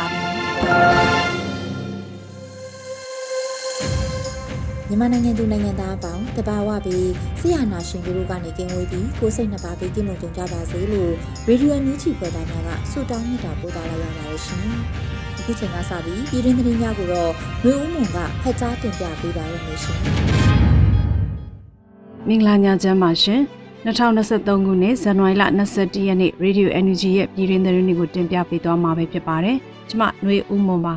ါပြီ။ မြန်မာနိုင်ငံသူနိုင်ငံသားအပေါင်းတဘာဝပြီးဆရာနာရှင်တို့ကနေကင်းဝေးပြီးကိုစိတ်နှစ်ပါးပြီးကင်းလုံခြုံကြပါစေလို့ရေဒီယိုမြူးချီပေါ်သားများကဆုတောင်းမြတ်တာပို့သလာရပါတယ်ရှင်။အခုချိန်ကစပြီးပြည်တွင်းသတင်းများကိုတော့မျိုးဦးမွန်ကဖတ်ကြားတင်ပြပေးပါရမရှင်။မင်္ဂလာညချမ်းပါရှင်။2023ခုနှစ်ဇန်နဝါရီလ21ရက်နေ့ Radio Energy ရဲ့ပြည်တွင်းသတင်းတွေကိုတင်ပြပေးသွားမှာဖြစ်ပါတယ်။ ကျမຫນွေဦးမွန်ပါ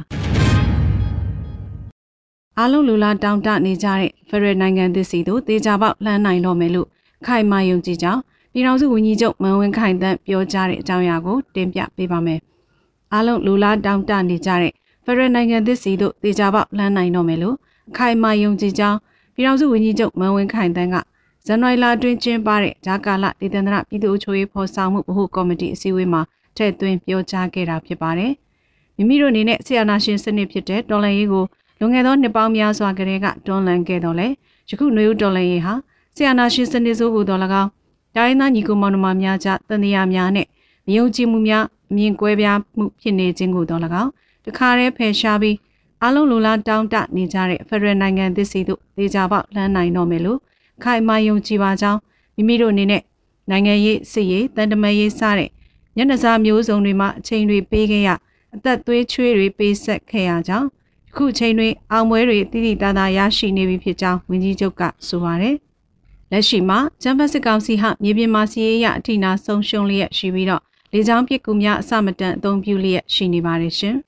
အားလုံးလူလာတောင်းတနေကြတဲ့ဖရယ်နိုင်ငံသစ်စီတို့တေချာပေါက်လှမ်းနိုင်တော့မယ်လို့ခိုင်မာယုံကြည်ကြောင်းပြည်ထောင်စုဝန်ကြီးချုပ်မန်ဝင်းခိုင်တန်းပြောကြားတဲ့အကြောင်းအရာကိုတင်ပြပေးပါမယ်အားလုံးလူလာတောင်းတနေကြတဲ့ဖရယ်နိုင်ငံသစ်စီတို့တေချာပေါက်လှမ်းနိုင်တော့မယ်လို့ခိုင်မာယုံကြည်ကြောင်းပြည်ထောင်စုဝန်ကြီးချုပ်မန်ဝင်းခိုင်တန်းကဇန်နဝါရီလအတွင်းကျင်းပတဲ့ဂျာကာလဒေသန္တရပြည်သူ့အချိုးရေးဖော်ဆောင်မှုဗဟုကော်မတီအစည်းအဝေးမှာထည့်သွင်းပြောကြားခဲ့တာဖြစ်ပါတယ်။ မိမိတို့အနေနဲ့ဆရာနာရှင်စနစ်ဖြစ်တဲ့တော်လန်ရေးကိုလွန်ခဲ့သောနှစ်ပေါင်းများစွာကတည်းကတွန်းလှန်ခဲ့တော်လဲယခုຫນွေဦးတော်လန်ရေးဟာဆရာနာရှင်စနစ်ဆိုးဟူတော်၎င်းတိုင်းသားညီကိုမောင်နှမများကြားတန်တရားများနဲ့မယုံကြည်မှုများအမြင်ကွဲပြားမှုဖြစ်နေခြင်းကိုတော်၎င်းတခါတည်းဖယ်ရှားပြီးအလုံးလိုလားတောင်းတနေကြတဲ့ဖက်ဒရယ်နိုင်ငံသစ်စီတို့ဒေကြပေါက်လမ်းနိုင်တော့မယ်လို့ခိုင်မာယုံကြည်ပါကြောင်းမိမိတို့အနေနဲ့နိုင်ငံရေးစစ်ရေးတန်တမာရေးစတဲ့ညနေစာမျိုးစုံတွေမှာအချိန်တွေပေးခဲ့ရ အသက်သွေးချွေးတွေပေးဆက်ခဲ့ရကြောင်းခုချိန်တွင်အောင်ပွဲတွေတိတိတသားရရှိနေပြီဖြစ်ကြောင်းဝန်ကြီးချုပ်ကဆိုပါတယ်။လက်ရှိမှာဂျမ်ဘတ်စစ်ကောင်စီဟာမြေပြင်မှာစီးရဲရအထိနာဆုံးရှုံးလျက်ရှိပြီးတော့လေကြောင်းပစ်ကူများအစမတန်အသုံးပြုလျက်ရှိနေပါတယ်ရှင်။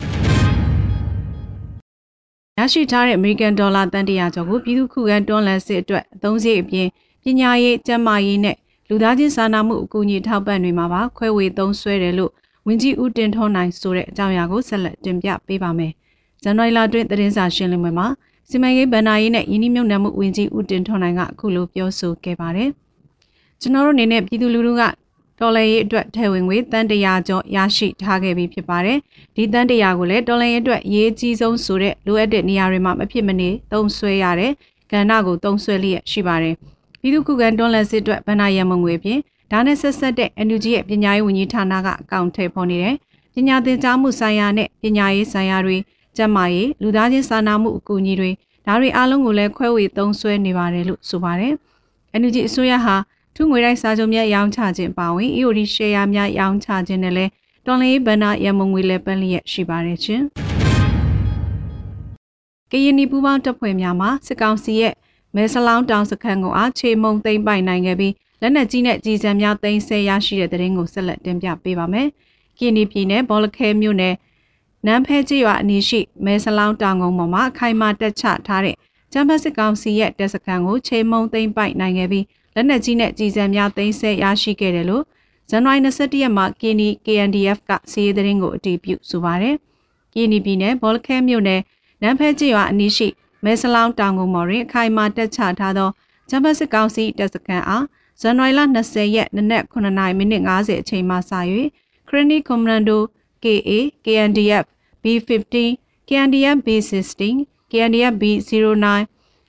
ရရှိထားတဲ့အမေရိကန်ဒေါ်လာတန်တရာကျော်ကိုပြည်သူ့ခုခံတွန်းလှန်စစ်အတွက်အသုံးစရိတ်အပြင်ပညာရေးကျန်းမာရေးနဲ့လူသားချင်းစာနာမှုအကူအညီထောက်ပံ့တွေမှာပါခွဲဝေသုံးစွဲတယ်လို့ ဝင်းကြီးဦးတင်ထွန်းနိုင်ဆိုတဲ့အကြောင်းအရာကိုဆက်လက်တင်ပြပေးပါမယ်။ဇန်နဝါရီလအတွင်းသတင်းစာရှင်းလင်းပွဲမှာစီမံကိန်းဗဏ္ဍာရေးနဲ့ယင်းနှမြုပ်နှံမှုဝင်းကြီးဦးတင်ထွန်းနိုင်ကအခုလိုပြောဆိုခဲ့ပါတယ်။ကျွန်တော်တို့အနေနဲ့ပြည်သူလူထုကတော်လှန်ရေးအတွက်ထဲဝင်ငွေတန်တရာကျော်ရရှိထားခဲ့ပြီးဖြစ်ပါတယ်။ဒီတန်တရာကိုလည်းတော်လှန်ရေးအတွက်အရေးကြီးဆုံးဆိုတဲ့လိုအပ်တဲ့နေရာတွေမှာမဖြစ်မနေသုံးဆွဲရတဲ့ကဏ္ဍကိုသုံးဆွဲလျက်ရှိပါတယ်။ပြည်သူ့ခုခံတော်လှန်စစ်အတွက်ဗဏ္ဍာရမုံငွေဖြင့် ဒါနဲ့ဆက်ဆက်တဲ့ NUG ရဲ့ပညာရေးဝန်ကြီးဌာနကအကောင့်ထည့်ဖော်နေတယ်။ပညာသင်ကြားမှုဆိုင်ရာနဲ့ပညာရေးဆိုင်ရာတွေကျန်းမာရေးလူသားချင်းစာနာမှုအကူအညီတွေဒါတွေအားလုံးကိုလည်းခွဲဝေသုံးစွဲနေပါတယ်လို့ဆိုပါတယ်။ NUG အစိုးရဟာထုငွေတိုက်စာချုပ်များရောင်းချခြင်းပါဝင် EOD share များရောင်းချခြင်းနဲ့လည်းတော်လင်းဘဏ္ဍရမုံငွေလည်းပန်းလျက်ရှိပါတယ်ချင်း။ကရင်နီပူပေါင်းတပ်ဖွဲ့များမှစစ်ကောင်စီရဲ့မဲဆလောင်းတောင်စခန်းကိုအားချေမုံသိမ့်ပိုင်နိုင်ခဲ့ပြီး လက်နက်ကြီးနဲ့ကြီးစံများသိမ်းဆဲရရှိတဲ့တဲ့ရင်ကိုဆက်လက်တင်ပြပေးပါမယ်။ကင်းနီပြည်နယ်ဘောလခဲမြို့နယ်နန်းဖဲကျေးရွာအနီးရှိမဲဆလောင်းတောင်ကုန်းပေါ်မှာခိုင်မာတက်ချထားတဲ့ကျန်းဖက်စစ်ကောင်စီရဲ့တပ်စခန်းကိုချိန်မုံသိမ်းပိုက်နိုင်ခဲ့ပြီးလက်နက်ကြီးနဲ့ကြီးစံများသိမ်းဆဲရရှိခဲ့တယ်လို့ဇန်နဝါရီ21ရက်မှာကင်းနီ KNDF ကစီးရီးသတင်းကိုအတည်ပြုဆိုပါတယ်။ကင်းနီပြည်နယ်ဘောလခဲမြို့နယ်နန်းဖဲကျေးရွာအနီးရှိမဲဆလောင်းတောင်ကုန်းပေါ်တွင်အခိုင်မာတက်ချထားသောကျန်းဖက်စစ်ကောင်စီတပ်စခန်းအား ဇန်နဝါရီလ20ရက်နနက်9:50မိနစ်50အချိန်မှစ၍ခရနီကွန်မန်ဒို KA KNDF B15 KNDF B16 KNDF B09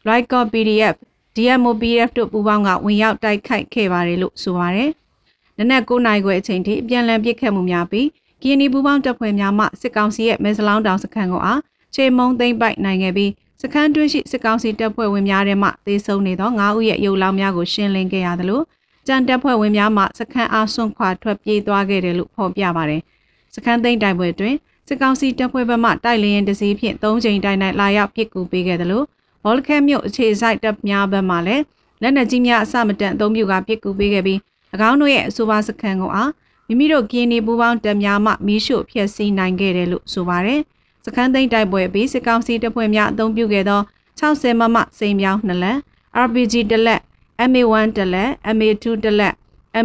Lycor PDF DMO PDF တို့ပူးပေါင်းကဝင်ရောက်တိုက်ခိုက်ခဲ့ပါတယ်လို့ဆိုပါတယ်။နနက်9နာရီခွဲအချိန်ထိအပြန်လည်ပစ်ခတ်မှုများပြီး KND ပူးပေါင်းတပ်ဖွဲ့များမှစစ်ကောင်စီရဲ့မဲစလောင်းတောင်စခန်းကိုအားချေမုံသိမ့်ပိုက်နိုင်ခဲ့ပြီး စခန်းတွင်းရှိစစ်ကောင်စီတပ်ဖွဲ့ဝင်များထဲမှသေဆုံးနေသော9ဦးရဲ့ရုပ်လောင်းများကိုရှင်းလင်းခဲ့ရသလိုကြံတပ်ဖွဲ့ဝင်များမှစခန်းအားဆွန့်ခွာထွက်ပြေးသွားခဲ့တယ်လို့ဖော်ပြပါတယ်။စခန်းသိမ်းတိုင်ပွဲတွင်စစ်ကောင်စီတပ်ဖွဲ့ဘက်မှတိုက်လျင်တစည်းဖြင့်၃ချိန်တိုင်တိုင်လာရောက်ပစ်ကူပေးခဲ့တယ်လို့ဘောလခဲမြို့အခြေစိုက်တပ်များဘက်မှလည်းလက်နက်ကြီးများအစမတန်အုံပြုကပစ်ကူပေးခဲ့ပြီး၎င်းတို့ရဲ့အဆိုပါစခန်းကိုအားမိမိတို့ကင်းနေပူပေါင်းတပ်များမှမီးရှို့ဖျက်ဆီးနိုင်ခဲ့တယ်လို့ဆိုပါတယ်။ စခန်းသိမ်းတိုက်ပွဲပြီးစစ်ကောင်စီတပ်ဖွဲ့များအုံပြုခဲ့သော60မမစိန်ပြောင်းနှစ်လက် RPG တစ်လက် MA1 တစ်လက် MA2 တစ်လက်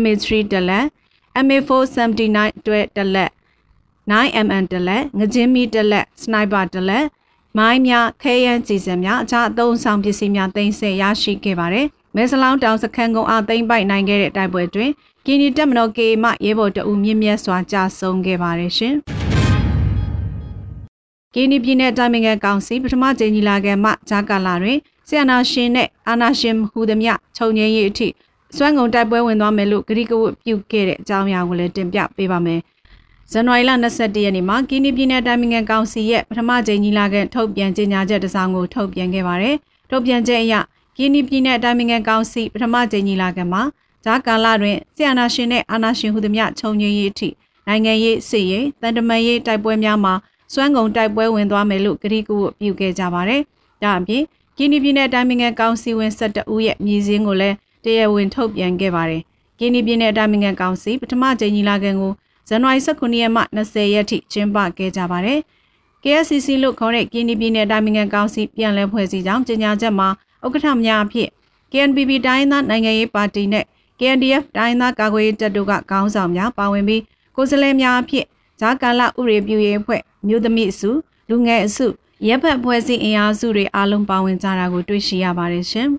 MA3 တစ်လက် MA479 တွဲတစ်လက် 9mm တစ်လက်ငကြင်းမီတစ်လက်စနိုက်ပါတစ်လက်မိုင်းများခဲယမ်းကြည်စံများအခြားအသုံးဆောင်ပစ္စည်းများတင်ဆက်ရရှိခဲ့ပါတယ်။မဲဆလောင်းတောင်စခန်းကုန်းအားသိမ်းပိုက်နိုင်ခဲ့တဲ့တိုက်ပွဲတွင်ကီနီတက်မတော်ကေမှရဲဘော်တအူမြင့်မြတ်စွာကြာဆုံးခဲ့ပါတယ်ရှင်။ ကီနီပြည်နယ်တိုင်းနိုင်ငံကောင်စီပထမကြိမ်ကြီးလာခဲ့မှဂျာကာလာတွင်ဆီယနာရှင်နဲ့အာနာရှင်ဟူသည်မြခြုံငင်းရေးအထိစွမ်းကုန်တိုက်ပွဲဝင်သွားမယ်လို့ဂရိကဝတ်ပြုခဲ့တဲ့အကြောင်းအရာကိုလည်းတင်ပြပေးပါမယ်။ဇန်နဝါရီလ22ရက်နေ့မှာကီနီပြည်နယ်တိုင်းနိုင်ငံကောင်စီရဲ့ပထမကြိမ်ကြီးလာခဲ့ထုတ်ပြန်ကြေညာချက်တစ်စောင်ကိုထုတ်ပြန်ခဲ့ပါတယ်။ထုတ်ပြန်ချက်အရကီနီပြည်နယ်တိုင်းနိုင်ငံကောင်စီပထမကြိမ်ကြီးလာခဲ့မှာဂျာကာလာတွင်ဆီယနာရှင်နဲ့အာနာရှင်ဟူသည်မြခြုံငင်းရေးအထိနိုင်ငံရေးစစ်ရေးတန်တမန်ရေးတိုက်ပွဲများမှာ စွမ်းကုန်တိုက်ပွဲဝင်သွားမယ်လို့ဂရိကဝတ်ပြုခဲ့ကြပါတယ်။ဒါအပြင်ကီနီပြည်နယ်တိုင်းနိုင်ငံကောင်စီဝင်12ဦးရဲ့မြည်စင်းကိုလည်းတရားဝင်ထုတ်ပြန်ခဲ့ပါတယ်။ကီနီပြည်နယ်တိုင်းနိုင်ငံကောင်စီပထမကြိမ်ညီလာခံကိုဇန်နဝါရီ19ရက်မှ20ရက်ထိကျင်းပခဲ့ကြပါတယ်။ KSCC လို့ခေါ်တဲ့ကီနီပြည်နယ်တိုင်းနိုင်ငံကောင်စီပြန်လည်ဖွဲ့စည်းကြောင်းကြေညာချက်မှာဥက္ကဋ္ဌများအဖြစ် KNPP တိုင်းသားနိုင်ငံရေးပါတီနဲ့ KNDF တိုင်းသားကာကွယ်ရေးတပ်တို့ကခေါင်းဆောင်များပါဝင်ပြီးကိုယ်စားလှယ်များအဖြစ်ဂျာကာလဥရေပြူရေးအဖွဲ့ မြို့သမီအစုလူငယ်အစုရပ်ဖက်ဖွဲ့စည်းအင်အားစုတွေအားလုံးပါဝင်ကြတာကိုတွေ့ရှိရပါတယ်ရှင်။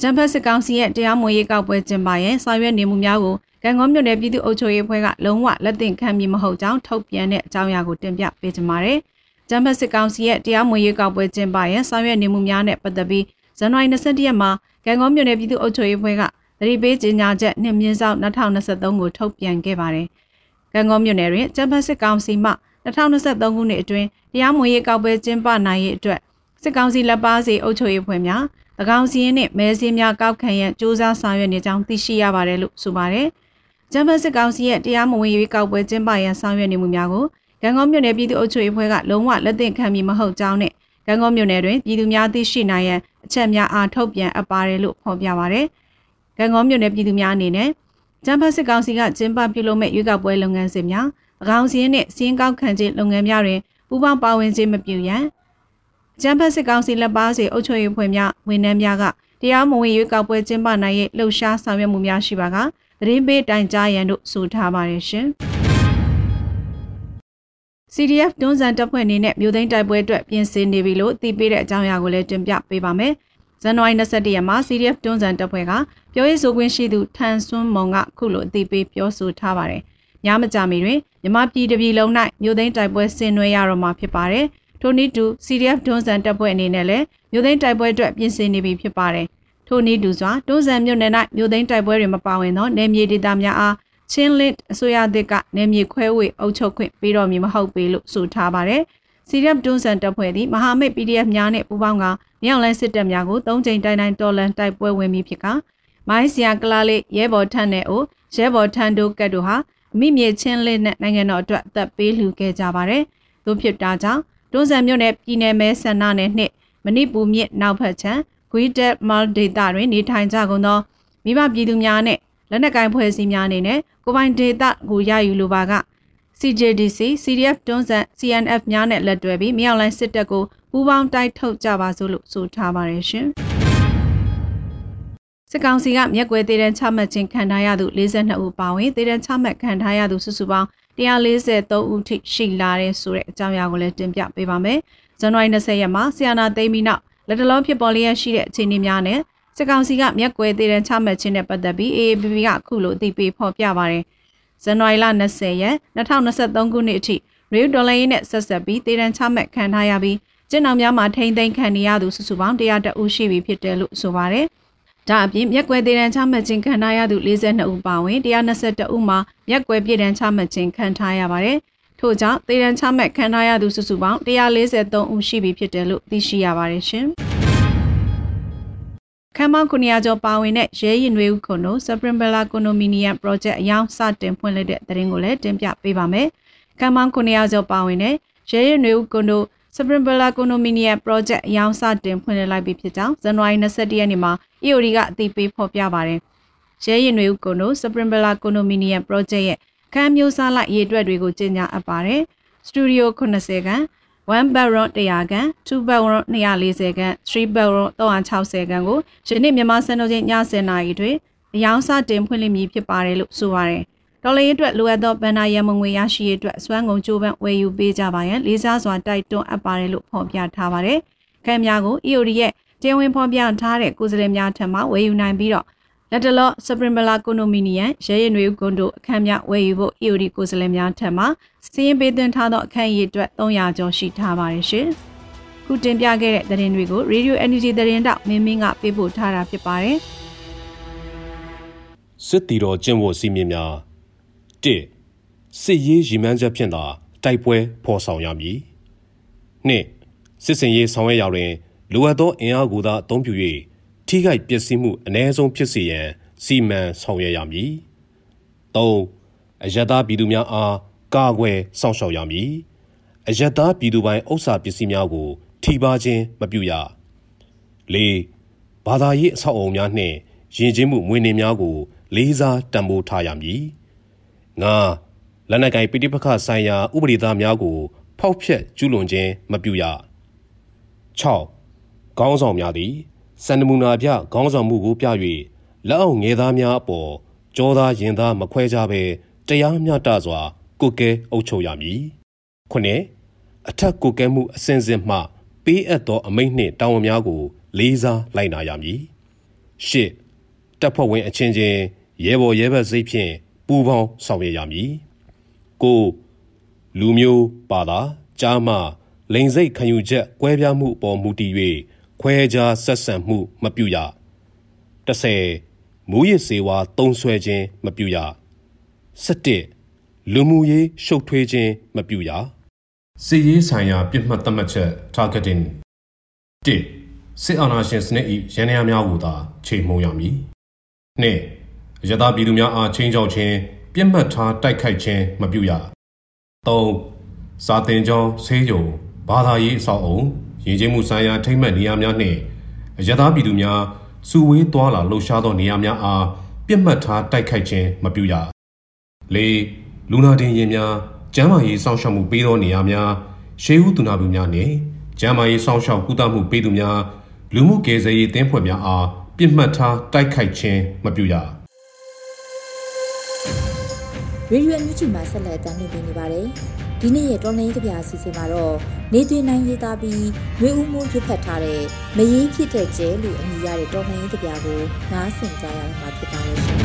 ဂျမ်ဖတ်စစ်ကောင်စီရဲ့တရားမဝင်ရေးကောက်ပွဲကျင်းပရင်ဆောင်ရွက်နေမှုများကိုကံကောမြို့နယ်ပြည်သူ့အုပ်ချုပ်ရေးအဖွဲ့ကလုံးဝလက်သင့်ခံမည်မဟုတ်ကြောင်းထုတ်ပြန်တဲ့အကြောင်းအရာကိုတင်ပြပေးကြပါမယ်။ဂျမ်ဖတ်စစ်ကောင်စီရဲ့တရားမဝင်ရေးကောက်ပွဲကျင်းပရင်ဆောင်ရွက်နေမှုများနဲ့ပတ်သက်ပြီးဇန်နဝါရီ22ရက်မှာကံကောမြို့နယ်ပြည်သူ့အုပ်ချုပ်ရေးအဖွဲ့ကသတိပေးကြေညာချက်နှစ်မြင့်ဆောင်2023ကိုထုတ်ပြန်ခဲ့ပါတယ်။ ကံကောမြို့နယ်တွင်ဂျမ်ဖတ်စစ်ကောင်စီမှ2023ခုနှစ်အတွင်းတရားမဝင်ရေးကောက်ပွဲကျင်းပနိုင်ရေးအတွက်စစ်ကောင်စီလက်ပါစီအုပ်ချုပ်ရေးဖွဲ့များ၎င်းစီရင်နဲ့မဲစင်းများကောက်ခံရန်စ조사ဆောင်ရွက်နေကြောင်းသိရှိရပါတယ်လို့ဆိုပါတယ်။ဂျမ်ဘတ်စစ်ကောင်စီရဲ့တရားမဝင်ရေးကောက်ပွဲကျင်းပရန်ဆောင်ရွက်နေမှုများကိုကံကောမြို့နယ်ပြည်သူ့အုပ်ချုပ်ရေးဖွဲ့ကလုံးဝလက်သင့်ခံမည်မဟုတ်ကြောင်းနဲ့ကံကောမြို့နယ်တွင်ပြည်သူများသိရှိနိုင်ရန်အချက်များအားထုတ်ပြန်အပ်ပါတယ်လို့ဖော်ပြပါတယ်။ကံကောမြို့နယ်ပြည်သူများအနေနဲ့ ဂျမ်ဘတ်စစ်ကောင်စီကကျင်းပပြုလုပ်မဲ့ရွေးကောက်ပွဲလုပ်ငန်းစဉ်များ၎င်းစီရင်နဲ့စီရင်ကောက်ခံခြင်းလုပ်ငန်းများတွင်ပူးပေါင်းပါဝင်ခြင်းမပြုရန်ကျန်းဖက်စစ်ကောင်စီလက်ပါစီအုပ်ချုပ်ရေးဖွဲ့များဝန်ထမ်းများကတရားမဝင်ရွေးကောက်ပွဲကျင်းပနိုင်ရဲ့လှုပ်ရှားဆောင်ရွက်မှုများရှိပါကသတင်းပေးတိုင်ကြားရန်တို့ဆိုထားပါတယ်ရှင်။ CDF တွန်းစံတပ်ဖွဲ့အနေနဲ့မြို့သိမ်းတိုက်ပွဲအတွက်ပြင်ဆင်နေပြီလို့သိပေးတဲ့အကြောင်းအရာကိုလည်းတင်ပြပေးပါမယ်။ ဇန်နဝါရီ22ရက်မှာ CDF တွန်းစံတပ်ဖွဲ့ကပြောရေးဆိုခွင့်ရှိသူထန်ဆွန်းမုံကခုလိုအသိပေးပြောဆိုထားပါတယ်။ညမကြမီတွင်မြမပြည်တပြည်လုံး၌မြို့သိမ်းတိုက်ပွဲဆင်နွှဲရတော့မှာဖြစ်ပါတယ်။ထိုနည်းတူ CDF ဒွန်းဆန်တပ်ဖွဲ့အနေနဲ့လည်းမြို့သိမ်းတိုက်ပွဲအတွက်ပြင်ဆင်နေပြီဖြစ်ပါတယ်။ထိုနည်းတူစွာဒွန်းဆန်မြို့နယ်၌မြို့သိမ်းတိုက်ပွဲတွေမပါဝင်သောနယ်မြေဒေသများအားချင်းလစ်အစိုးရသစ်ကနယ်မြေခွဲဝေအုပ်ချုပ်ခွင့်ပေးတော်မူမဟုတ်ပေလို့ဆိုထားပါတယ်။ CDF ဒွန်းဆန်တပ်ဖွဲ့သည်မဟာမိတ် PDF များနဲ့ပူးပေါင်းကမြောက်လန်းစစ်တပ်များကို၃ချိန်တိုင်တိုင်တော်လန်တိုက်ပွဲဝင်ပြီးဖြစ်ကမိုင်းစရာကလာလေးရဲဘော်ထန်းနဲ့အိုရဲဘော်ထန်းတို့ကတ်တို့ဟာမိမြေချင်းလစ်နဲ့နိုင်ငံတော်အတွက်အသက်ပေးလှူခဲ့ကြပါတယ်။သို့ဖြစ်တာကြောင့်တွန်းဆန်မြို့နယ်ပြည်နယ်မဲဆန္ဒနယ်နှင့်မဏိပူမြစ်နောက်ဖက်ခြမ်းဂွီတက်မာဒေတာတွင်နေထိုင်ကြကုန်သောမိဘပြည်သူများနှင့်လက်နက်ကိုင်ဖွဲ့စည်းများအနေနဲ့ကိုပိုင်ဒေတာကိုရယူလိုပါက CJDC CDF တွန်းဆန် CNF များနဲ့လက်တွဲပြီးမြောက်လိုင်းစစ်တပ်ကိုပူးပေါင်းတိုက်ထုတ်ကြပါစို့လို့ဆိုထားပါတယ်ရှင်စစ်ကောင်စီကမျက်ကွယ်သေးတဲ့ချမှတ်ခြင်းခံထားရသူ42ဦးပါဝင်သေးတဲ့ချမှတ်ခံထားရသူစုစုပေါင်း143ဦးထိရှိလာတဲ့ဆိုတဲ့အကြောင်းအရာကိုလည်းတင်ပြပေးပါမယ်။ဇန်နဝါရီ20ရက်မှာဆီယနာသိမ်းပြီးနောက်လက်တလုံးဖြစ်ပေါ်လျက်ရှိတဲ့အခြေအနေများနဲ့စစ်ကောင်စီကမျက်ကွယ်သေးတဲ့ချမှတ်ခြင်းနဲ့ပတ်သက်ပြီး AABB ကအခုလိုအသိပေးဖော်ပြပါတယ်။ ဇန်နဝါရီလ20ရက်2023ခုနှစ်အထိရေဒေါ်လာရင်းနဲ့ဆက်ဆက်ပြီးတည်တံချမှတ်ခံထားရပြီးကျင်းအောင်များမှာထိမ့်သိမ်းခံနေရသူစုစုပေါင်း100ဦးရှိပြီဖြစ်တယ်လို့ဆိုပါတယ်။ဒါအပြင်မျက်ကွယ်တည်တံချမှတ်ခြင်းခံထားရသူ42ဦးပါဝင်122ဦးမှာမျက်ကွယ်ပြည်တံချမှတ်ခြင်းခံထားရပါတယ်။ထို့ကြောင့်တည်တံချမှတ်ခံထားရသူစုစုပေါင်း143ဦးရှိပြီဖြစ်တယ်လို့သိရှိရပါတယ်ရှင်။ ခမ်းမောင်း900ကျော်ပါဝင်တဲ့ရဲရင်တွေဦးကွန်တို့ Supreme Bella Condominium Project အယောင်စတင်ဖွင့်လှစ်တဲ့သတင်းကိုလည်းတင်ပြပေးပါမယ်ကမ်မောင်း900ကျော်ပါဝင်တဲ့ရဲရဲနွေဦးကွန်ဒို Spring Villa Condominium Project အရောင်းစတင်ဖွင့်လှစ်လိုက်ပြီဖြစ်ကြောင်းဇန်နဝါရီ21ရက်နေ့မှာ EOD ကအသိပေးဖော်ပြပါတယ်။ရဲရင်တွေကွန်ဒို Spring Villa Condominium Project ရဲ့ခန်းမျိုးစားလိုက်ရေအတွက်တွေကိုကြီးညာအပ်ပါတယ်။ Studio 80ခန်း 1 bedroom 100ခန်း2 bedroom 240ခန်း3 bedroom 360ခန်းကိုယနေ့မြန်မာစံတော်ချိန်ည10:00နာရီတွင်အယောင်စတင်ဖွင့်လှစ်မည်ဖြစ်ပါတယ်လို့ဆိုပါတယ်။တော်လေးအတွက်လိုအပ်သောဗန်နာရမငွေရရှိရေးအတွက်စွမ်းကုန်ကြိုးပမ်းဝယ်ယူပေးကြပါရန်လေးစားစွာတိုက်တွန်းအပ်ပါတယ်လို့ဖော်ပြထားပါတယ်။ခံများကို EOD ရဲ့တင်ဝင်ဖော်ပြထားတဲ့ကိုယ်စားလှယ်များထံမှဝယ်ယူနိုင်ပြီးတော့ လက်တလော့စပရင်ဘလာကွန်ဒိုမီနီယံရဲရင်တွေကွန်ဒိုအခန်းများဝယ်ယူဖို့ EOD ကိုယ်စားလှယ်များထံမှစီးရင်ပေးသွင်းထားသောအခန်းရည်အတွက်300ကျော်ရှိထားပါတယ်ရှင်။ခုတင်ပြခဲ့တဲ့သတင်းတွေကို Radio Energy သတင်းတောက်မင်းမင်းကပေးပို့ထားတာဖြစ်ပါတယ်။စစ်တီတော်ကျင့်ဝတ်စီမင်းများ၁စစ်ရေးရည်မှန်းချက်ဖြင့်သာတိုက်ပွဲဖော်ဆောင်ရမည်၂စစ်စင်ရေးဆောင်ရွက်ရာတွင်လိုအပ်သောအင်အားကိုသာအသုံးပြု၍ ထိခိုက်ပျက်စီးမှုအ ਨੇ ဆုံးဖြစ်စေရန် စီမံဆောင်ရွက်ရမည်၃အယက်သားပြည်သူများအားကာကွယ်စောင့်ရှောက်ရမည်အယက်သားပြည်သူပိုင်းဥစ္စာပစ္စည်းများကို ထိပါခြင်းမပြုရ၄ဘာသာရေးအဆောက်အအုံများနှင့်ယဉ်ကျေးမှုမွေးနေ့များကို လေးစားတံမိုးထားရမည်ငါလက်နက်ကိုင်ပိဋိပခဆိုင်ရာဥပဒေသားများကို ဖောက်ဖျက်ကျူးလွန်ခြင်းမပြုရ6ခေါင်းဆောင်များသည် စန္ဒမူနာပြခေါင်းဆောင်မှုကိုပြ၍လက်အောက်ငယ်သားများအပေါ်ကြောသားရင်သားမခွဲကြဘဲတရားမျှတစွာကုကဲအုပ်ချုပ်ရမည်ခုနှစ်အထက်ကုကဲမှုအစဉ်စဉ်မှပေးအပ်သောအမိန့်နှင့်တာဝန်များကို လေးစားလိုက်နာရမည်ရှစ်တပ်ဖွဲ့ဝင်အချင်းချင်းရဲဘော်ရဲဘက်စိတ်ဖြင့်ပူးပေါင်းဆောင်ရွက်ရမည်ကိုလူမျိုးပါတာကြားမှလိန်စိတ်ခံယူချက်ကွဲပြားမှုအပေါ်မူတည်၍ ခွဲခြားဆက်ဆံမှုမပြုရ30မူရစ်စေဝါတုံးဆွဲခြင်းမပြုရ17လူမှုရေးရှုပ်ထွေးခြင်းမပြုရစီရေးဆိုင်ရာပြစ်မှတ်သတ်မှတ်ချက် targeting 1စစ်အာဏာရှင်စနစ်၏ရန်ရာများကိုသာချိန်မှုံရမည်2ရသပြည်သူများအားချင်းချောက်ခြင်းပြစ်မှတ်ထားတိုက်ခိုက်ခြင်းမပြုရ၃စာတင်ကျောင်းဆေးရုံဘာသာရေးအဆောက်အုံ ရည်ကျင်းမှုဆိုင်ရာထိမ့်မှတ်နေရာများနှင့်ရသပြည်သူများစုဝေးသွားလာလှုပ်ရှားသောနေရာများအားပြစ်မှတ်ထားတိုက်ခိုက်ခြင်းမပြုရ၄လူနာတင်ရင်များကျန်းမာရေးစောင့်ရှောက်မှုပေးသောနေရာများရှေးဦးသူနာပြုများနှင့်ကျန်းမာရေးစောင့်ရှောက်ကုသမှုပေးသူများလူမှုကယ်ဆယ်ရေးတင်းဖွဲ့များအားပြစ်မှတ်ထားတိုက်ခိုက်ခြင်းမပြုရရေဒီယိုအန်ယူဂျီမှာဆက်လက်တင်ပြနေပါတယ်။ ဒီနေ့ရဲ့တော်လိုင်းကြပြအစီအစဉ်မှာတော့နေသွင်းနိုင်ရေးသားပြီးမျိုးဦးမှုရွတ်ဖတ်ထားတဲ့မရေးဖြစ်တဲ့ကျဲလို့အမည်ရတဲ့တော်လိုင်းကြပြကိုနားဆင်ကြရမှာဖြစ်ပါရဲ့ရှင်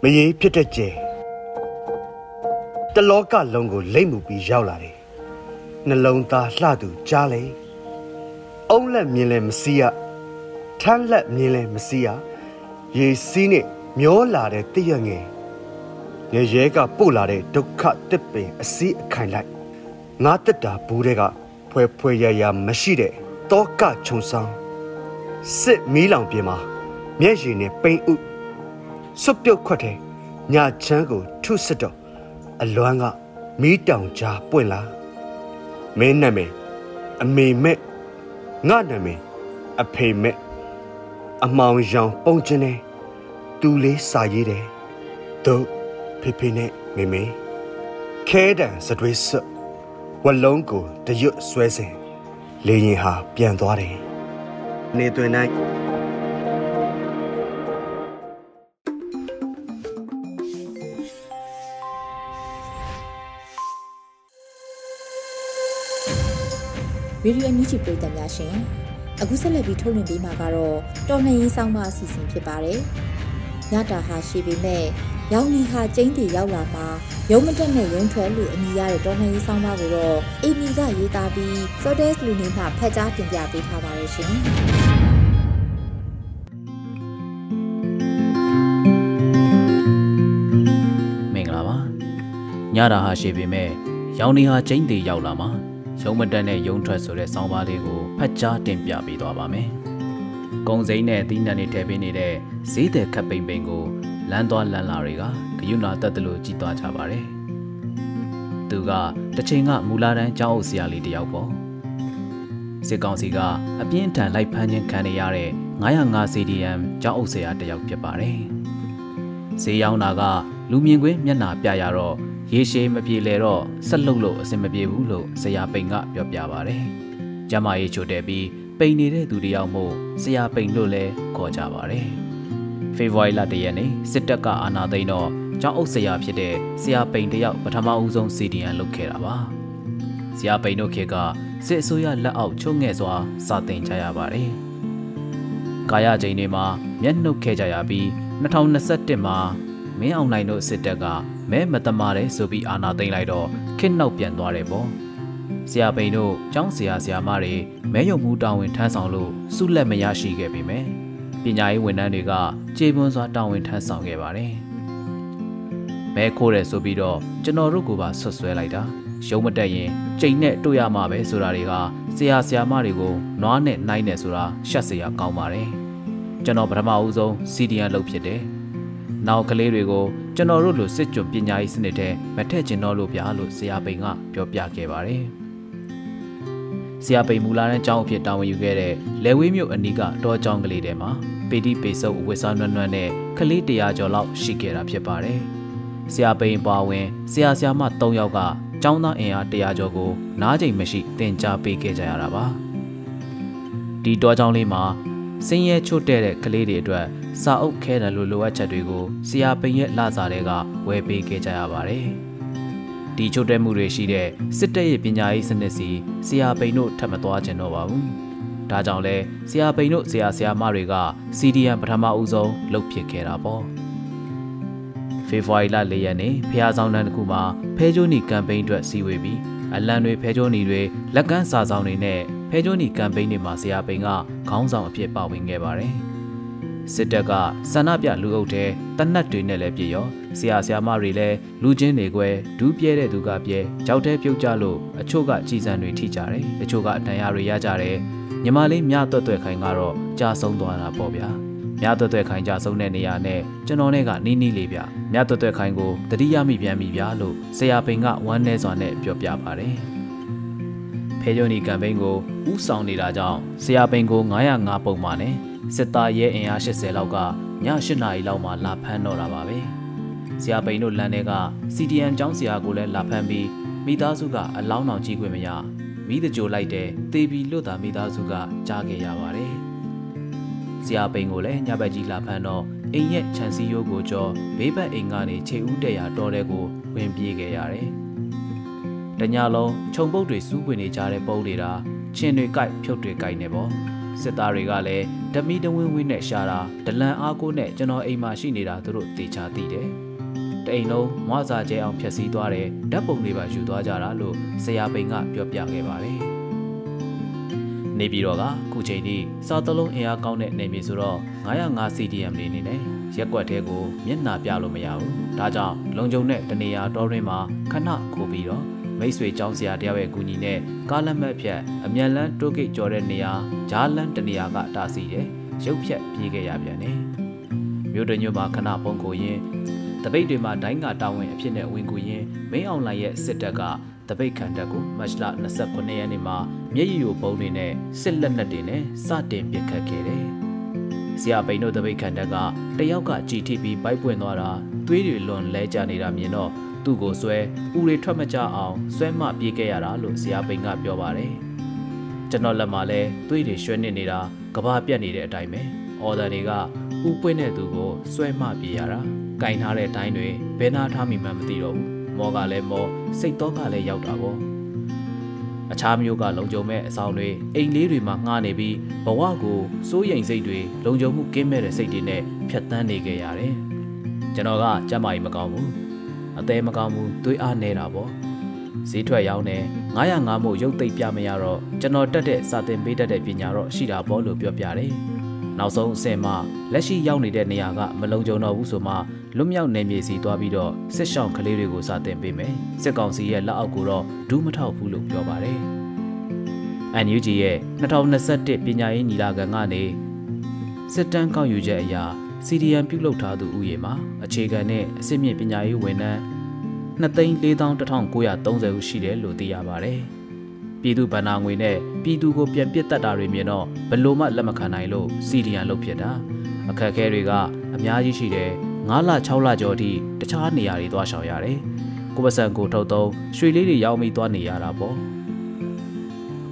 ။မရေးဖြစ်တဲ့ကျဲတလောကလုံးကိုလိမ့်မှုပြီးရောက်လာတယ်။နှလုံးသားလှသူကြားလေ။အုံးလက်မြင်လဲမစီးရ။ထမ်းလက်မြင်လဲမစီးရ။ရေစီးနဲ့မျောလာတဲ့တည့်ရငယ် ငယ်ရဲကပို့လာတဲ့ဒုက္ခတစ်ပင်အစည်းအခိုင်လိုက်ငါတက်တာဘူးတဲ့ကဖွဲဖွဲရရမရှိတဲ့တောကခြုံဆောင်စစ်မီးလောင်ပြင်မှာမျက်ရည်နဲ့ပိန်ဥစွပ်ပြုတ်ခွက်တဲ့ညချမ်းကိုထုစစ်တော့အလွမ်းကမီးတောင်ကြားပွင့်လာမင်းနာမည်အမေမဲ့ငါနာမည်အဖေမဲ့အမောင်ရောင်ပုံကျင်းနေသူလေးစာရေးတယ်တို့ ဖေဖေနဲ့မေမေခဲတံစတွေးစွဝလုံးကိုတရွတ်ဆွဲစဉ်လေရင်ဟာပြန်သွားတယ်နေတွင်နိုင်ရေဒီယိုအန်ယူဂျီပရိသတ်များရှင်အခုဆက်လက်ပြီးထုတ်လွှင့်ပေးမှာကတော့တော်လှန်ရေးဆောင်မအစီအစဉ်ဖြစ်ပါတယ်။ညတာဟာရှိပေမဲ့ ရောင်နီဟာကျင်းတီရောက်လာမှာရုံမတက်နဲ့ရုံထွက်လို့အမိရတဲ့တော်လှန်ရေးဆောင်မကိုတော့အေမီကရေးသားပြီး Sodes လူနေမှဖတ်ကြားတင်ပြပေးထားပါတယ်ရှင်။မင်္ဂလာပါညတာဟာရှိပေမဲ့ရောင်နေဟာကျင်းတီရောက်လာမှာရုံမတက်နဲ့ရုံထွက်ဆိုတဲ့ဆောင်းပါးလေးကိုဖတ်ကြားတင်ပြပေးသွားပါမယ်။ကုံစိမ်းနဲ့သီးနှံတွေထည့်ပေးနေတဲ့ဈေးတဲ့ခပ်ပိန်ပိန်ကို လမ်းသွားလမ်းလာတွေကဂယုဏတက်တယ်လို့ကြည်သွားကြပါတယ်သူကတစ်ချိန်ကမူလာတန်းကျောင်းအုပ်ဆရာလေးတယောက်ပေါ့စစ်ကောင်စီကအပြင်းထန်လိုက်ဖမ်းခြင်းခံရတဲ့905 CDM ကျောင်းအုပ်ဆရာတယောက်ဖြစ်ပါတယ်ဈေးရောင်းတာကလူမြင်ကွင်းမျက်နှာပြရတော့ရေရှည်မပြေလေတော့ဆက်လုပ်လို့အဆင်မပြေဘူးလို့ဆရာပိန်ကပြောပြပါတယ်ကျမရေးချိုတဲ့ပြီးပိန်နေတဲ့သူတယောက်မို့ဆရာပိန်လို့လဲခေါ်ကြပါတယ် ဖေဖော်ဝါရီလတရက်နေ့စစ်တပ်ကအာဏာသိမ်းတော့ကျောင်းအုပ်ဆရာဖြစ်တဲ့ဆရာပိန်တယောက်ပထမဦးဆုံး CDN လုပ်ခဲ့တာပါဆရာပိန်တို့ခေတ်ကစစ်အစိုးရလက်အောက်ချုံငဲ့စွာစာသင်ကြရပါတယ်ကာယချိန်တွေမှာမျက်နှုတ်ခဲ့ကြရပြီး2021မှာမင်းအောင်နိုင်တို့စစ်တပ်ကမဲမတမာတယ်ဆိုပြီးအာဏာသိမ်းလိုက်တော့ခစ်နောက်ပြန်သွားတယ်ပေါ့ဆရာပိန်တို့ကျောင်းဆရာဆရာမတွေမဲယုံမှုတာဝန်ထမ်းဆောင်လို့စုလက်မရရှိခဲ့ပေမယ့် ပညာရေးဝန်ထမ်းတွေကကြေပွန်းစွာတာဝန်ထမ်းဆောင်ခဲ့ပါတယ်မဲခိုးတယ်ဆိုပြီးတော့ကျွန်တော်တို့ကပါဆွဆွဲလိုက်တာရုံးမတက်ရင်ချိန်နဲ့တွေ့ရမှာပဲဆိုတာတွေကဆရာဆရာမတွေကိုနွားနဲ့နှိုင်းနေဆိုတာရှက်စရာကောင်းပါတယ်ကျွန်တော်ပထမဦးဆုံး CDN လုပ်ဖြစ်တယ်နောက်ကလေးတွေကိုကျွန်တော်တို့လိုစစ်ကြွပညာရေးစနစ်ထဲမထည့်ကျင်တော့လို့ပြလို့ဆရာပိန်ကပြောပြခဲ့ပါတယ်။ ဆရာပိန်မူလာတဲ့ကျောင်းအဖြစ်တာဝန်ယူခဲ့တဲ့လေဝေးမြို့အနီးကတောကျောင်းကလေးထဲမှာပေတိပေဆုပ်အဝတ်စားနွမ်းနွမ်းနဲ့ကလေးတရာကျော်လောက်ရှိခဲ့တာဖြစ်ပါတယ်။ဆရာပိန်ပါဝင်ဆရာဆရာမ၃ယောက်ကကျောင်းသားအင်အားတရာကျော်ကိုနားချိန်မရှိတင် जा ပေးခဲ့ကြရတာပါ။ဒီတောကျောင်းလေးမှာစင်းရဲချွတ်တဲ့ကလေးတွေအတွက်စာအုပ်ခဲတယ်လို့လိုအပ်ချက်တွေကိုဆရာပိန်ရဲ့လစာတွေကဝယ်ပေးခဲ့ကြရပါတယ်။ ဒီချို့တဲ့မှုတွေရှိတဲ့စစ်တပ်ရဲ့ပညာရေးစနစ်စီဆရာပိန်တို့ထပ်မသွားကျင်တော့ပါဘူး။ဒါကြောင့်လဲဆရာပိန်တို့ဆရာဆရာမတွေက CDM ပထမဦးဆုံးလုပ်ဖြစ်ခဲ့တာပေါ့။ဖေဖော်ဝါရီလ၄ရက်နေ့ဖျားဆောင်တန်းတစ်ခုမှာဖဲချိုးနီကမ်ပိန်းအတွက်စီဝေးပြီးအလံတွေဖဲချိုးနီတွေလက်ကမ်းစာဆောင်တွေနဲ့ဖဲချိုးနီကမ်ပိန်းတွေမှာဆရာပိန်ကခေါင်းဆောင်အဖြစ်ပါဝင်ခဲ့ပါတယ်။ စစ်တပ်ကဆန္ဒပြလူအုပ်တဲ့တနတ်တွေနဲ့လည်းပြည်ရောဆရာဆရာမတွေလည်းလူချင်းတွေကွဲဒူးပြဲတဲ့သူကပြဲကြောက်တဲ့ပြုတ်ကြလို့အချို့ကကြည်စံတွေထိကြတယ်တချို့ကအတန်ရတွေရကြတယ်ညီမလေးမြတ်တွတ်တွတ်ခိုင်ကတော့ကြာဆုံးသွားတာပေါ့ဗျာမြတ်တွတ်တွတ်ခိုင်ကြာဆုံးတဲ့နေရာနဲ့ကျွန်တော်နဲ့ကနီးနီးလေးဗျမြတ်တွတ်တွတ်ခိုင်ကိုတတိယမိပြန်ပြီဗျာလို့ဆရာပိန်ကဝမ်းနေစွာနဲ့ပြောပြပါတယ်ဖဲဂျိုနီကမ်ပိန်းကိုဥဆောင်နေတာကြောင့်ဆရာပိန်ကို905ပုံမှန်နဲ့ စစ်သားရဲအင်အား80လောက်ကည8နာရီလောက်မှလာဖမ်းတော့တာပါပဲ။ဆရာပိန်တို့လမ်းထဲက CDN ကျောင်းဆရာကိုလည်းလာဖမ်းပြီးမိသားစုကအလောင်းအောင်ကြီးခွင့်မရမိတကြိုလိုက်တဲ့တေဘီလွတ်တာမိသားစုကကြားခဲ့ရပါတယ်။ဆရာပိန်ကိုလည်းညဘက်ကြီးလာဖမ်းတော့အိမ်ရဲ့ခြံစည်းရိုးကိုကြောဘေးဘက်အိမ်ကနေခြေဦးတက်ရတော်တဲ့ကိုဝင်ပြေးခဲ့ရတယ်။တညလုံးခြုံပုတ်တွေစူးပွေနေကြတဲ့ပုံတွေတာချင်းတွေကြိုက်ဖြုတ်တွေကြိုက်နေပေါ့။စစ်သားတွေကလည်း ဓမီတဝင်းဝင်းနဲ့ရှာတာဒလန်အားကိုနဲ့ကျွန်တော်အိမ်မှာရှိနေတာသူတို့တေချာသိတယ်။တအိမ်လုံးမွားစာကျဲအောင်ဖျက်ဆီးသွားတယ်ဓာတ်ပုံတွေပါယူသွားကြတာလို့ဆရာပိန်ကပြောပြခဲ့ပါတယ်။နေပြည်တော်ကခုချိန်ထိစာတလုံးအင်အားကောင်းတဲ့နေမြေဆိုတော့905 CDM လေးနေနဲ့ရက်ွက်တဲကိုမျက်နှာပြလို့မရဘူး။ဒါကြောင့်လုံခြုံတဲ့တနေရာတော်ရင်းမှာခဏခိုးပြီးတော့ မိတ်ဆွေចောင်းဆရာတယောက်ရဲ့ကူညီနဲ့ကားလက်မှတ်ဖြတ်အမြန်လန်းတိုးဂိတ်ကျော်တဲ့နေရာဂျားလန်းတနေရာကတားဆီးတယ်ရုပ်ဖြတ်ပြေးခဲ့ရပြန်တယ်မြို့တညွတ်မှာခဏပုံကိုရင်းတပိတ်တွေမှာဒိုင်းကတာဝန်အဖြစ်နဲ့ဝင်ကူရင်းမင်းအောင်လှိုင်ရဲ့စစ်တပ်ကတပိတ်ခံတပ်ကိုမတ်လ29ရက်နေ့မှာမျက်ရည်ယိုပုံတွေနဲ့စစ်လက်နက်တွေနဲ့စတင်ပစ်ခတ်ခဲ့တယ်။ဆရာပိန်တို့တပိတ်ခံတပ်ကတယောက်ကကြည်ထိပြီးပိုက်ပွင့်သွားတာသွေးတွေလွန်လဲကျနေတာမြင်တော့ သူ့ကိုဆွဲဥတွေထွက်မကြအောင်ဆွဲမပြေးခဲ့ရတာလို့ဇရာပိန်ကပြောပါတယ်ကျွန်တော်လက်မှာလဲသွေးတွေရွှဲနစ်နေတာကဘာပြက်နေတဲ့အတိုင်းပဲအော်ဒါတွေကဥပွင့်တဲ့သူကိုဆွဲမပြေးရတာကင်ထားတဲ့အတိုင်းတွေဘယ်နာထားမိမှမသိတော့ဘူးမောကလည်းမောစိတ်တော့ကလည်းရောက်တာပေါ့အခြားမျိုးကလုံခြုံမဲ့အဆောင်တွေအိမ်လေးတွေမှာငှားနေပြီးဘဝကိုစိုးရိမ်စိတ်တွေလုံခြုံမှုကင်းမဲ့တဲ့စိတ်တွေနဲ့ဖြတ်တန်းနေခဲ့ရတယ်ကျွန်တော်ကကြမ်းမာကြီးမကောင်းဘူး အသေးမကောင်းဘူးသွေးအားနေတာပေါ့ဈေးထွက်ရောင်းတယ်905မို့ရုပ်သိပ်ပြမရတော့ကျွန်တော်တက်တဲ့စာသင်ပေးတတ်တဲ့ပညာတော့ရှိတာပေါ့လို့ပြောပြတယ်နောက်ဆုံးအဆင့်မှလက်ရှိရောက်နေတဲ့နေရာကမလုံခြုံတော့ဘူးဆိုမှလွတ်မြောက်နေမြေစီသွားပြီးတော့စစ်ရှောင်းကလေးတွေကိုစာသင်ပေးမယ်စစ်ကောင်စီရဲ့လက်အောက်ကိုတော့ဒူးမထောက်ဘူးလို့ပြောပါတယ် NUG ရဲ့2021ပညာရေးညီလာခံကနေစစ်တမ်းကောက်ယူချက်အရ CDM ပြုလုပ်ထားသူဥယေမှာအခြေခံနဲ့အစစ်မြင့်ပညာရေးဝန်ထမ်း2,441,930ဦးရှိတယ်လို့သိရပါတယ်။ပြည်သူ့ဗဏ္ဍာငွေနဲ့ပြည်သူကိုပြန်ပစ်တက်တာတွေမြင်တော့ဘလို့မှလက်မခံနိုင်လို့ CDM လုပ်ဖြစ်တာအခက်အခဲတွေကအများကြီးရှိတယ်9လ6လကျော်အထိတခြားနေရာတွေသွားရှောင်ရတယ်။ကိုပစံကိုထုတ်သုံးရွှေလေးတွေရောင်းပြီးသွားနေရတာပေါ့။အ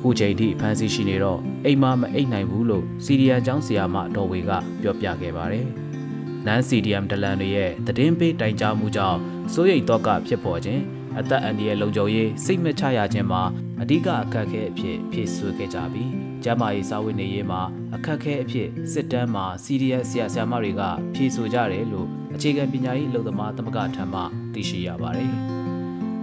ခုချိန်ထိဖမ်းဆီးရှိနေတော့အိမ်မမအိတ်နိုင်ဘူးလို့စီဒီယန်ကျောင်းဆရာမဒေါ်ဝေကပြောပြခဲ့ပါတယ်။နန်း CDM ဒလန်တွေရဲ့သတင်းပေးတိုင်ကြားမှုကြောင့်စိုးရိမ်တော့ကဖြစ်ပေါ်ခြင်းအသက်အန္တရာယ်လုံခြုံရေးစိတ်မချရခြင်းမှာအဓိကအခက်အခဲအဖြစ်ဖြည့်ဆွေးခဲ့ကြပြီးကျန်းမာရေးစာဝန်နေရေးမှာအခက်အခဲအဖြစ်စစ်တမ်းမှာ CDS ဆရာဆရာမတွေကဖြည့်ဆိုကြတယ်လို့အခြေခံပညာရေးအလုပ်သမားသမဂ္ဂထံမှသိရှိရပါတယ်။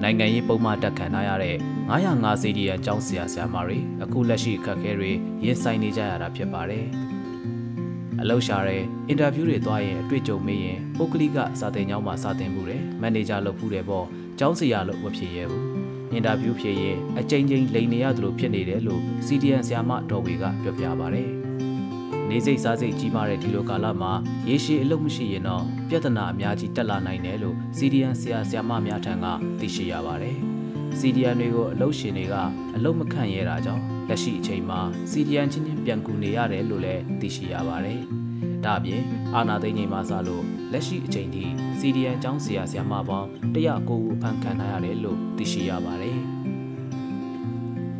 နိုင်ငံရေးပုံမှန်တက်ခံထားရတဲ့905 CDS ကျောင်းဆရာဆရာမတွေအခုလက်ရှိအခက်အခဲတွေရင်ဆိုင်နေကြရတာဖြစ်ပါတယ်။အလောက်ရှာတဲ့အင်တာဗျူးတွေသွားရင်အတွေ့အကြုံမေးရင်ပုဂ္ဂလိကစာသင်ကျောင်းမှာစာသင်မှုတယ်မန်နေဂျာလုပ်မှုတယ်ပေါ့ကျောင်းဆရာလို့မဖြစ်ရဘူးအင်တာဗျူးဖြေရင်အကြိမ်ကြိမ်လိန်နေရသလိုဖြစ်နေတယ်လို့ CDN ဆရာမဒေါ်ဝေကပြောပြပါဗျ။ နေစိတ်စားစိတ်ကြီးမားတဲ့ဒီလိုကာလမှာရေရှည်အလုပ်မရှိရင်တော့ပြဿနာအများကြီးတက်လာနိုင်တယ်လို့ CDN ဆရာဆရာမများထံကသိရှိရပါတယ်။ CDN တွေကိုအလုပ်ရှင်တွေကအလုပ်မခန့်ရဲတာကြောင့်လက်ရှိအချိန်မှာ CDN ချင်းချင်းပြန်ကူနေရတယ်လို့လည်းသိရှိရပါတယ်။ဒါ့အပြင်အာနာသိန်းချိန်မှာစလို့လက်ရှိအချိန်ထိ CDN ကျောင်းဆရာဆရာမပေါင်း109ဦးအဖမ်းခံထားရတယ်လို့သိရှိရပါတယ်။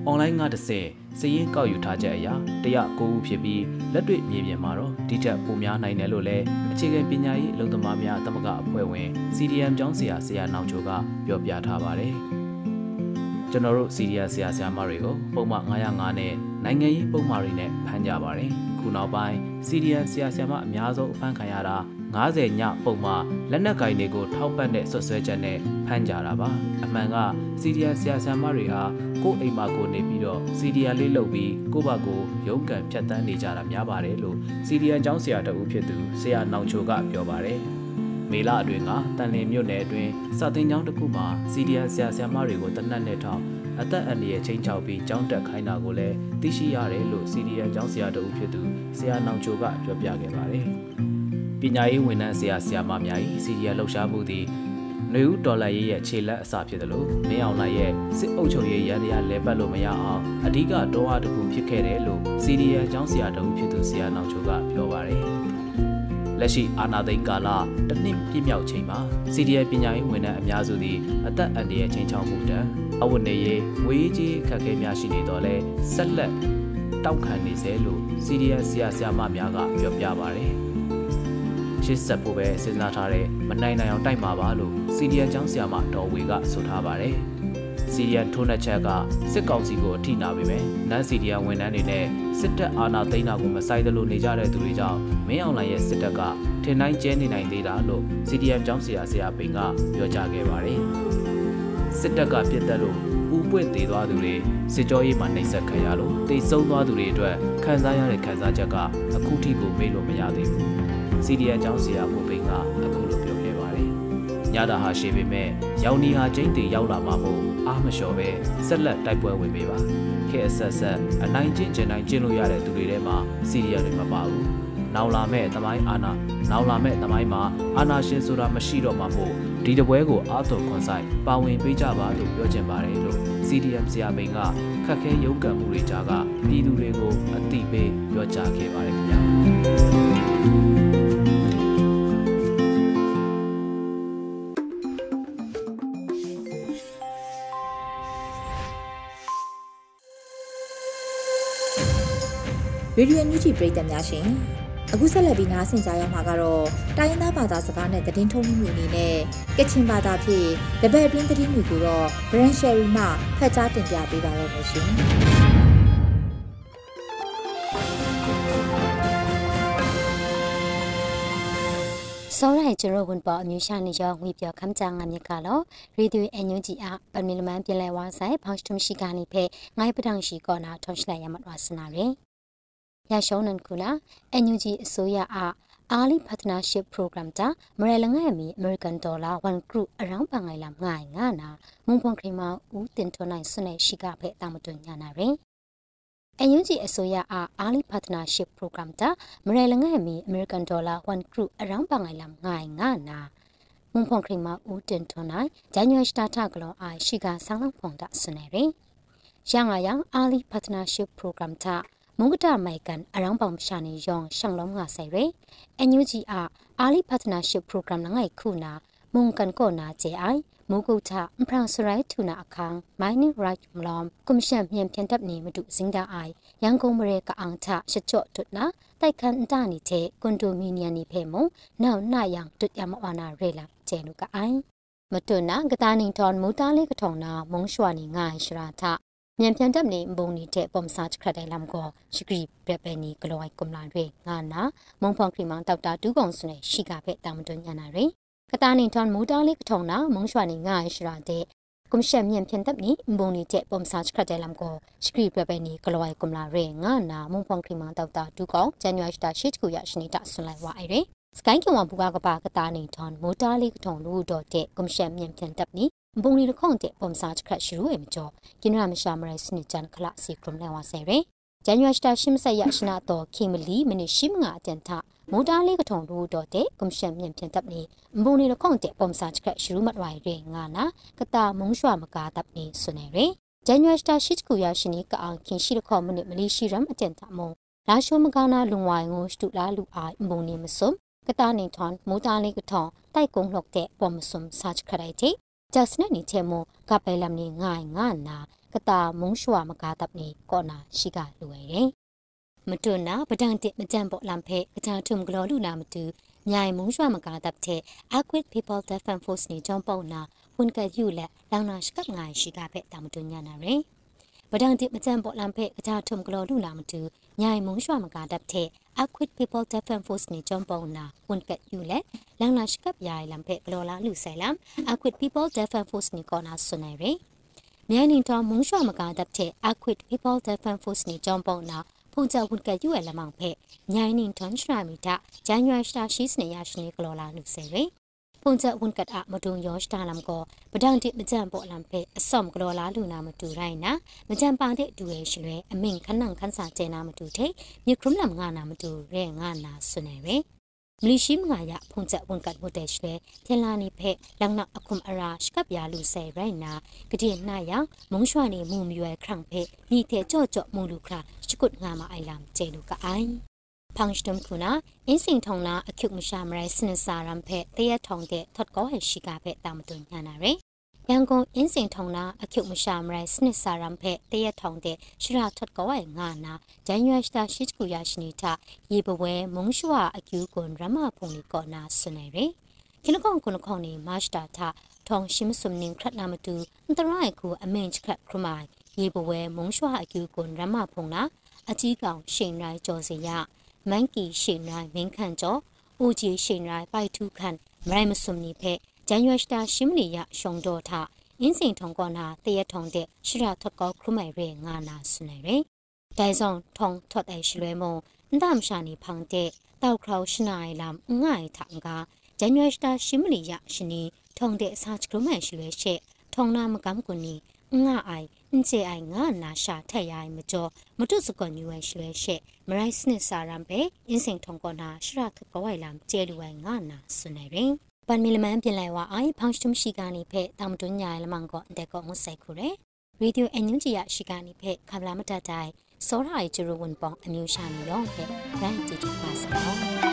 online ကတစ်ဆင့်စည်ရင်ကောက်ယူထားချက်အရ109ဦးဖြစ်ပြီးလက်တွေ့မြေပြင်မှာတော့ဒီထက်ပိုများနိုင်တယ်လို့လည်းအခြေခံပညာရေးအလုပ်သမားများသမဂ္ဂအဖွဲ့ဝင် CDM ကျောင်းဆရာဆရာနောင်ချိုကပြောပြထားပါတယ်။ကျွန်တော်တို့ CDM ဆရာဆရာမတွေကိုပုံမှန်905နဲ့နိုင်ငံရေးပုံမှန်တွေနဲ့ဖမ်းကြပါတယ်။ခုနောက်ပိုင်း CDM ဆရာဆရာမအများဆုံးအဖမ်းခံရတာ 90ညပုံမှလက်နက်ကင်တွေကိုထောက်ပံ့တဲ့ဆွဆွဲချက်နဲ့ဖမ်းကြတာပါအမှန်ကစီဒီယန်ဆရာဆရာမတွေဟာကိုယ့်အိမ်မှာကိုနေပြီးတော့စီဒီယန်လေးလုပ်ပြီးကိုယ့်ဘက်ကိုရုန်းကန်ဖြတ်တန်းနေကြတာများပါတယ်လို့စီဒီယန်ကျောင်းဆရာတဦးဖြစ်သူဆရာနောင်ချိုကပြောပါတယ်မေလအတွင်းကတန်လင်မြို့နယ်အတွင်းစာသင်ကျောင်းတစ်ခုမှာစီဒီယန်ဆရာဆရာမတွေကိုတနက်နဲ့ထောက်အသက်အန္တရာယ်ချင်းချောက်ပြီးကျောင်းတက်ခိုင်းတာကိုလည်းသိရှိရတယ်လို့စီဒီယန်ကျောင်းဆရာတဦးဖြစ်သူဆရာနောင်ချိုကပြောပြခဲ့ပါတယ် ပညာရေးဝန်ထမ်းဆရာဆရာမများ၏စီရီယာလှုပ်ရှားမှုသည်နှွေဦးဒေါ်လာရေးရဲ့ခြေလက်အစဖြစ်တယ်လို့မင်းအောင်လှိုင်ရဲ့စစ်အုပ်ချုပ်ရေးရန်တရားလဲပတ်လို့မရအောင်အဓိကတောအားတစ်ခုဖြစ်ခဲ့တယ်လို့စီရီယာအကြောင်းဆရာတဦးဖြစ်သူဆရာနောင်ချိုကပြောပါတယ်လက်ရှိအာနာသိန်းကာလတစ်နှစ်ပြည့်မြောက်ချိန်မှာစီရီယာပညာရေးဝန်ထမ်းအများစုသည်အသက်အန္တရာယ်ချင်းချောင်းမှုတံအဝတ်နေရေးငွေကြီးအခက်အခဲများရှိနေတော့လဲဆက်လက်တောက်ခံနေစေလို့စီရီယာဆရာဆရာမများကပြောပြပါတယ် ရှစ်ဆက်ဖို့ပဲစဉ်းစားထားတဲ့မနိုင်နိုင်အောင်တိုက်မှာပါလို့စီဒီယန်ကျောင်းဆရာမဒေါ်ဝေကဆိုထားပါတယ်။စီဒီယန်ထိုးနှက်ချက်ကစစ်ကောင်စီကိုအထိနာပေမဲ့နန်းစီဒီယန်ဝန်ထမ်းတွေနဲ့စစ်တပ်အာဏာသိမ်းတာကိုမဆိုင်သလိုနေကြတဲ့သူတွေကြောင့်မင်းအောင်လှိုင်ရဲ့စစ်တပ်ကထင်တိုင်းကျဲနေနိုင်သေးတာလို့စီဒီယန်ကျောင်းဆရာဆရာပိန်ကပြောကြားခဲ့ပါတယ်။စစ်တပ်ကပြစ်တက်လို့ဥပွင့်သေးသွားသူတွေစစ်ကြောရေးမှာနှိပ်စက်ခံရလို့တိတ်ဆုံးသွားသူတွေအတွက်ခံစားရတဲ့ခံစားချက်ကအခုထိကိုမေ့လို့မရသေးဘူး စီဒီအကြောင်းဆရာကိုပိန်ကအခုလိုပြောခဲ့ပါတယ်။ညတာဟာရှိပေမဲ့ရောင်နီဟာကျင်းတီရောက်လာမှာမို့အားမလျှော်ပဲဆက်လက်တိုက်ပွဲဝင်ပေးပါ။ခဲအဆက်ဆက်အနိုင်ကျင့်ကျင်နိုင်ကျင့်လို့ရတဲ့သူတွေထဲမှာစီဒီယာတွေမပါဘူး။နောက်လာမဲ့သမိုင်းအာနာနောက်လာမဲ့သမိုင်းမှာအာနာရှင်ဆိုတာမရှိတော့မှာမို့ဒီတပွဲကိုအာသွန်ခွန်ဆိုင်ပါဝင်ပေးကြပါလို့ပြောချင်ပါတယ်လို့ CDM ဆရာမိန်ကခက်ခဲရုန်းကန်မှုတွေကြားကပြည်သူတွေကိုအတိပေးပြောကြားခဲ့ပါတယ်ခင်ဗျာ။ ရေဒီယိုမြူချီပရိသတ်များရှင်အခုဆက်လက်ပြီးနားဆင်ကြရမှာကတော့တိုင်းရင်းသားဘာသာစကားနဲ့သတင်းထုတ်လွှင့်မှုအနေနဲ့ကချင်ဘာသာဖြင့်တပတ်အတွင်းသတင်းတွေကိုတော့ Brand Sherry မှဖတ်ကြားတင်ပြပေးပါရမရှင်စောရိုင်ကျရဝန်ပေါ်အမျိုးရှာနေရောငွေပြောခမ်းချာငါမြက်ကလောရေဒီယိုအန်ယူဂျီအပမီလမန်ပြင်လဲဝါဆိုင်ဖောင်းစတုံရှိကနေဖဲငိုင်းပထောင်ရှိကောနာထောင်းရှလိုက်ရမှာဝါစနာရင် ရရှောင်းနန်ကူလာအန်ယူဂျီအစိုးရအားအာလီဖတ်နာရှစ်ပရိုဂရမ်တာမရလငယ်မီအမေရိကန်ဒေါ်လာ1 group အရောင်းပန်ငိုင်လာငိုင်ငါနာမုံပွန်ခရီမဦးတင်ထွန်းနိုင်ဆွနဲ့ရှိကဖဲတာမတွညာနာရင် NUG အစိုးရအား Early Partnership Program တာမရလငယ်မီ American Dollar 1 Group အရောင်းပငိုင်လမ်ငိုင်ငါနာမွန်ဖုန်ခရီမဦးတင်ထွန်နိုင်ဂျန်နဝါရီစတာထကလောအိုင်ရှိကဆောင်းလုံးဖုန်တာဆွနေရရငါယံ Early Partnership Program တာ မုန်ကတမိုင်ကန်အရောင်းပေါင်ရှာနေယောင်ရှောင်းလုံးငါဆိုင်ရ NUG အား Early Partnership Program ငိုင်ခုနာမုန်ကန်ကောနာကျေအိုင်မုကုတ်ထအဖရန်စရိုက်ထူနာအခန်း mining right မလောမ်ကွန်ရှင်မြန်ပြန်တပ်နေမတူစင်တာအိုင်ရန်ကုန်မရဲကအောင်ထရှချော့တွနာတိုက်ခန်တနီတဲ့ကွန်ဒိုမီနီယံနေဖဲမုံနောက်နှယံတွရမဝနာရဲလာကျဲနုကအိုင်မတွနာကတာနင်းထွန်မူတာလေးကထုံနာမုံရွှာနေငိုင်ရှရာထ မြန်ပြန်တပ်နေဘုံနေတဲ့ပုံစာခရက်တိုင်လမ်ကိုရှိကရီပရပနီဂလိုဝိုင်ကွန်လာတွေငါနာမုံဖောင်ခရီမောင်တောက်တာဒူးကုံစနေရှိကဖက်တာမတွညာနာရယ်ကတာနင်ထွန်မူတာလေးကထုံနာမုံရွှာနေငါရှရာတဲ့ကွန်ရှင်မြန်ပြန်တပ်နေဘုံနေတဲ့ပုံစာခရက်တိုင်လမ်ကိုရှိကရီပရပနီဂလိုဝိုင်ကွန်လာတွေငါနာမုံဖောင်ခရီမောင်တောက်တာဒူးကုံဇန်နဝါရီတာရှိတကူရရှိနေတာဆွန်လိုက်ဝါအဲ့ရယ်စကိုင်းကဝဘူကကပါကတာနေထွန်မိုတာလေးကထုံလူတော့တဲ့ကွန်ရှင်မြန်ပြန်တပ်နေ ဘုံလီလခုံတဲ့ပုံစာခရက်ရှိရူအမကျော်กินရမရှာမရဲစနစ်ချန်ခလာစီကရုံလဲဝါဆယ်ရယ်ဇန်နဝါရီတာရှင်းမဆက်ရရှနာတော့ခင်မလီမိနစ်ရှိမငါအတန်ထမိုတာလေးကထုံလို့တော့တဲ့ကွန်ရှင်မြန်ပြန်တပ်နေဘုံလီလခုံတဲ့ပုံစာခရက်ရှိရူမတ်ဝိုင်ရဲငါနာကတာမုံရွှာမကာတပ်နေဆွနေရယ်ဇန်နဝါရီတာရှိကူရရှိနီကအောင်ခင်ရှိလခေါမိနစ်မလီရှိရမ်အတန်ထမုံလာရှိုမကာနာလုံဝိုင်ကိုစတူလာလူအိုင်ဘုံနေမစုံကတာနေထွန်မိုတာလေးကထုံတိုက်ကုံလှောက်တဲ့ပေါ်မစုံစာချခရိုက်တဲ့ ဂျက်စနဲ့နီချေမကပဲလမ်နီငိုင်ငါနာကတာမုံရှွာမကာတပ်နီကောနာရှိကလွယ်တယ်မတွနာပဒန်တစ်မကြံပေါ်လမ်ဖဲကတာထုံဂလောလူနာမတူမြိုင်မုံရှွာမကာတပ်တဲ့ Aquid People Defense Force နီကြောင်းပေါ့နာဝန်ကယူလက်လောင်နာရှိကငိုင်ရှိကဖဲတာမတွညာနာရယ်ပဒန်တစ်မကြံပေါ်လမ်ဖဲကတာထုံဂလောလူနာမတူမြိုင်မုံရွှာမကာတပ်တဲ့ Acquit People Defense Force နေကြုံပုံနာဝန်ကယူလေလန်လာရှိကပ်ယာလမ်ဖဲကလောလာလူဆိုင်လမ် Acquit People Defense Force နေကောနာဆွနေရယ်မြိုင်နေတော်မုံရွှာမကာတပ်တဲ့ Acquit People Defense Force နေကြုံပုံနာဖုန်ကြဝန်ကယူရလမောင်ဖဲမြိုင်နေထွန်ချရာမီတာဇန်နဝါရီစတာရှိစနေရရှိနေကလောလာလူဆိုင်ရယ် ပုံချက်ဝန်ကတ်အမဒုံယောရှတာလမ်ကိုပဒန်တိမကြံပေါ်လမ်ဖေအစော့ကလောလာလူနာမတူရိုင်းနာမကြံပါတဲ့ဒူရဲ့ရှလွဲအမင်ခနန်ခန်းစာကျဲနာမတူတဲ့မြေခရုမလမ်ငါနာမတူရဲငါနာဆွနေပဲမလီရှိမငါရဖုန်ချက်ဝန်ကတ်မိုတဲ့ရှလွဲထင်လာနေဖက်လန်နာအခုမအရာရှကပ်ယာလူဆယ်ရိုင်းနာကတိနာယမုံရွှာနေမူမြွယ်ခရန့်ဖက်ညီတဲ့ကြော့ကြော့မူလူခရာရှကုတ်ငါမအိုင်လမ်ကျဲလူကအိုင် 펑슈톰 쿠나 인싱 통나 아큐 무샤마라이 스니사람 페 테야 통게 텄고 한시가 페 담돈 냐나레 양곤 인싱 통나 아큐 무샤마라이 스니사람 페 테야 통데 시라 텄고 와이 나나 잔유아시타 시츠쿠야시니타 예버웨 몽슈와 아큐 곤 라마 퐁니 거나 스네레 ခင်းကောင်ကုနခေါနေမတ်တာထထောင်ရှိမစုံနင်းခရနာမတူအန်တရိုင်ကိုအမင်ချခရခရမိုင်ရေပဝဲမုံရွှာအကျူကွန်ရမဖုံနာအကြီးကောင်ရှိန်ရိုင်းကျော်စင်ရ မန်ကီရှင်ရိုင်မင်းခန့်ကျော်ဦးကြီးရှင်ရိုင်ပိုက်ထုခန့်မရိုင်မစုံနီဖက်ဂျန်ရွှစတာရှင်းမနီယရှုံတော်ထအင်းစင်ထုံကောနာတရထုံတဲ့ရှရထွက်ကောခရုမိုင်ရဲငါနာစနေရဲတိုင်ဆောင်ထုံထွက်တဲ့ရှလွဲမုံအန်တမရှာနေဖောင်တဲ့တောက်ခေါရှနိုင်လမ်ငိုင်ထံကဂျန်ရွှစတာရှင်းမနီယရှင်နီထုံတဲ့အစာချခရုမိုင်ရှလွဲရှက်ထုံနာမကမ်ကွနီငါအိုင် အင်းချေအိုင်ငါနာရှာထက်ရိုင်မကျော်မတုစကွန်ယူဝဲရှလွဲရှက်မရိုက်စနစ်စာရံပဲအင်းစင်ထုံကောနာရှရခကဝိုင်လမ်ကျဲလူဝိုင်ငါနာဆွနေရင်ပန်မီလမန်ပြင်လိုက်ဝအိုင်ဖောင်စတုရှိကနေဖက်တာမတွညာလမန်ကောအတက်ကောငုဆိုင်ခုရဲရေဒီယိုအန်ယူဂျီယရှိကနေဖက်ခဗလာမတတိုင်စောရိုင်ဂျူရဝန်ပေါင်အမျိုးရှာနေတော့ဖက်ရိုင်းကြည့်ကြပါစ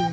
ူ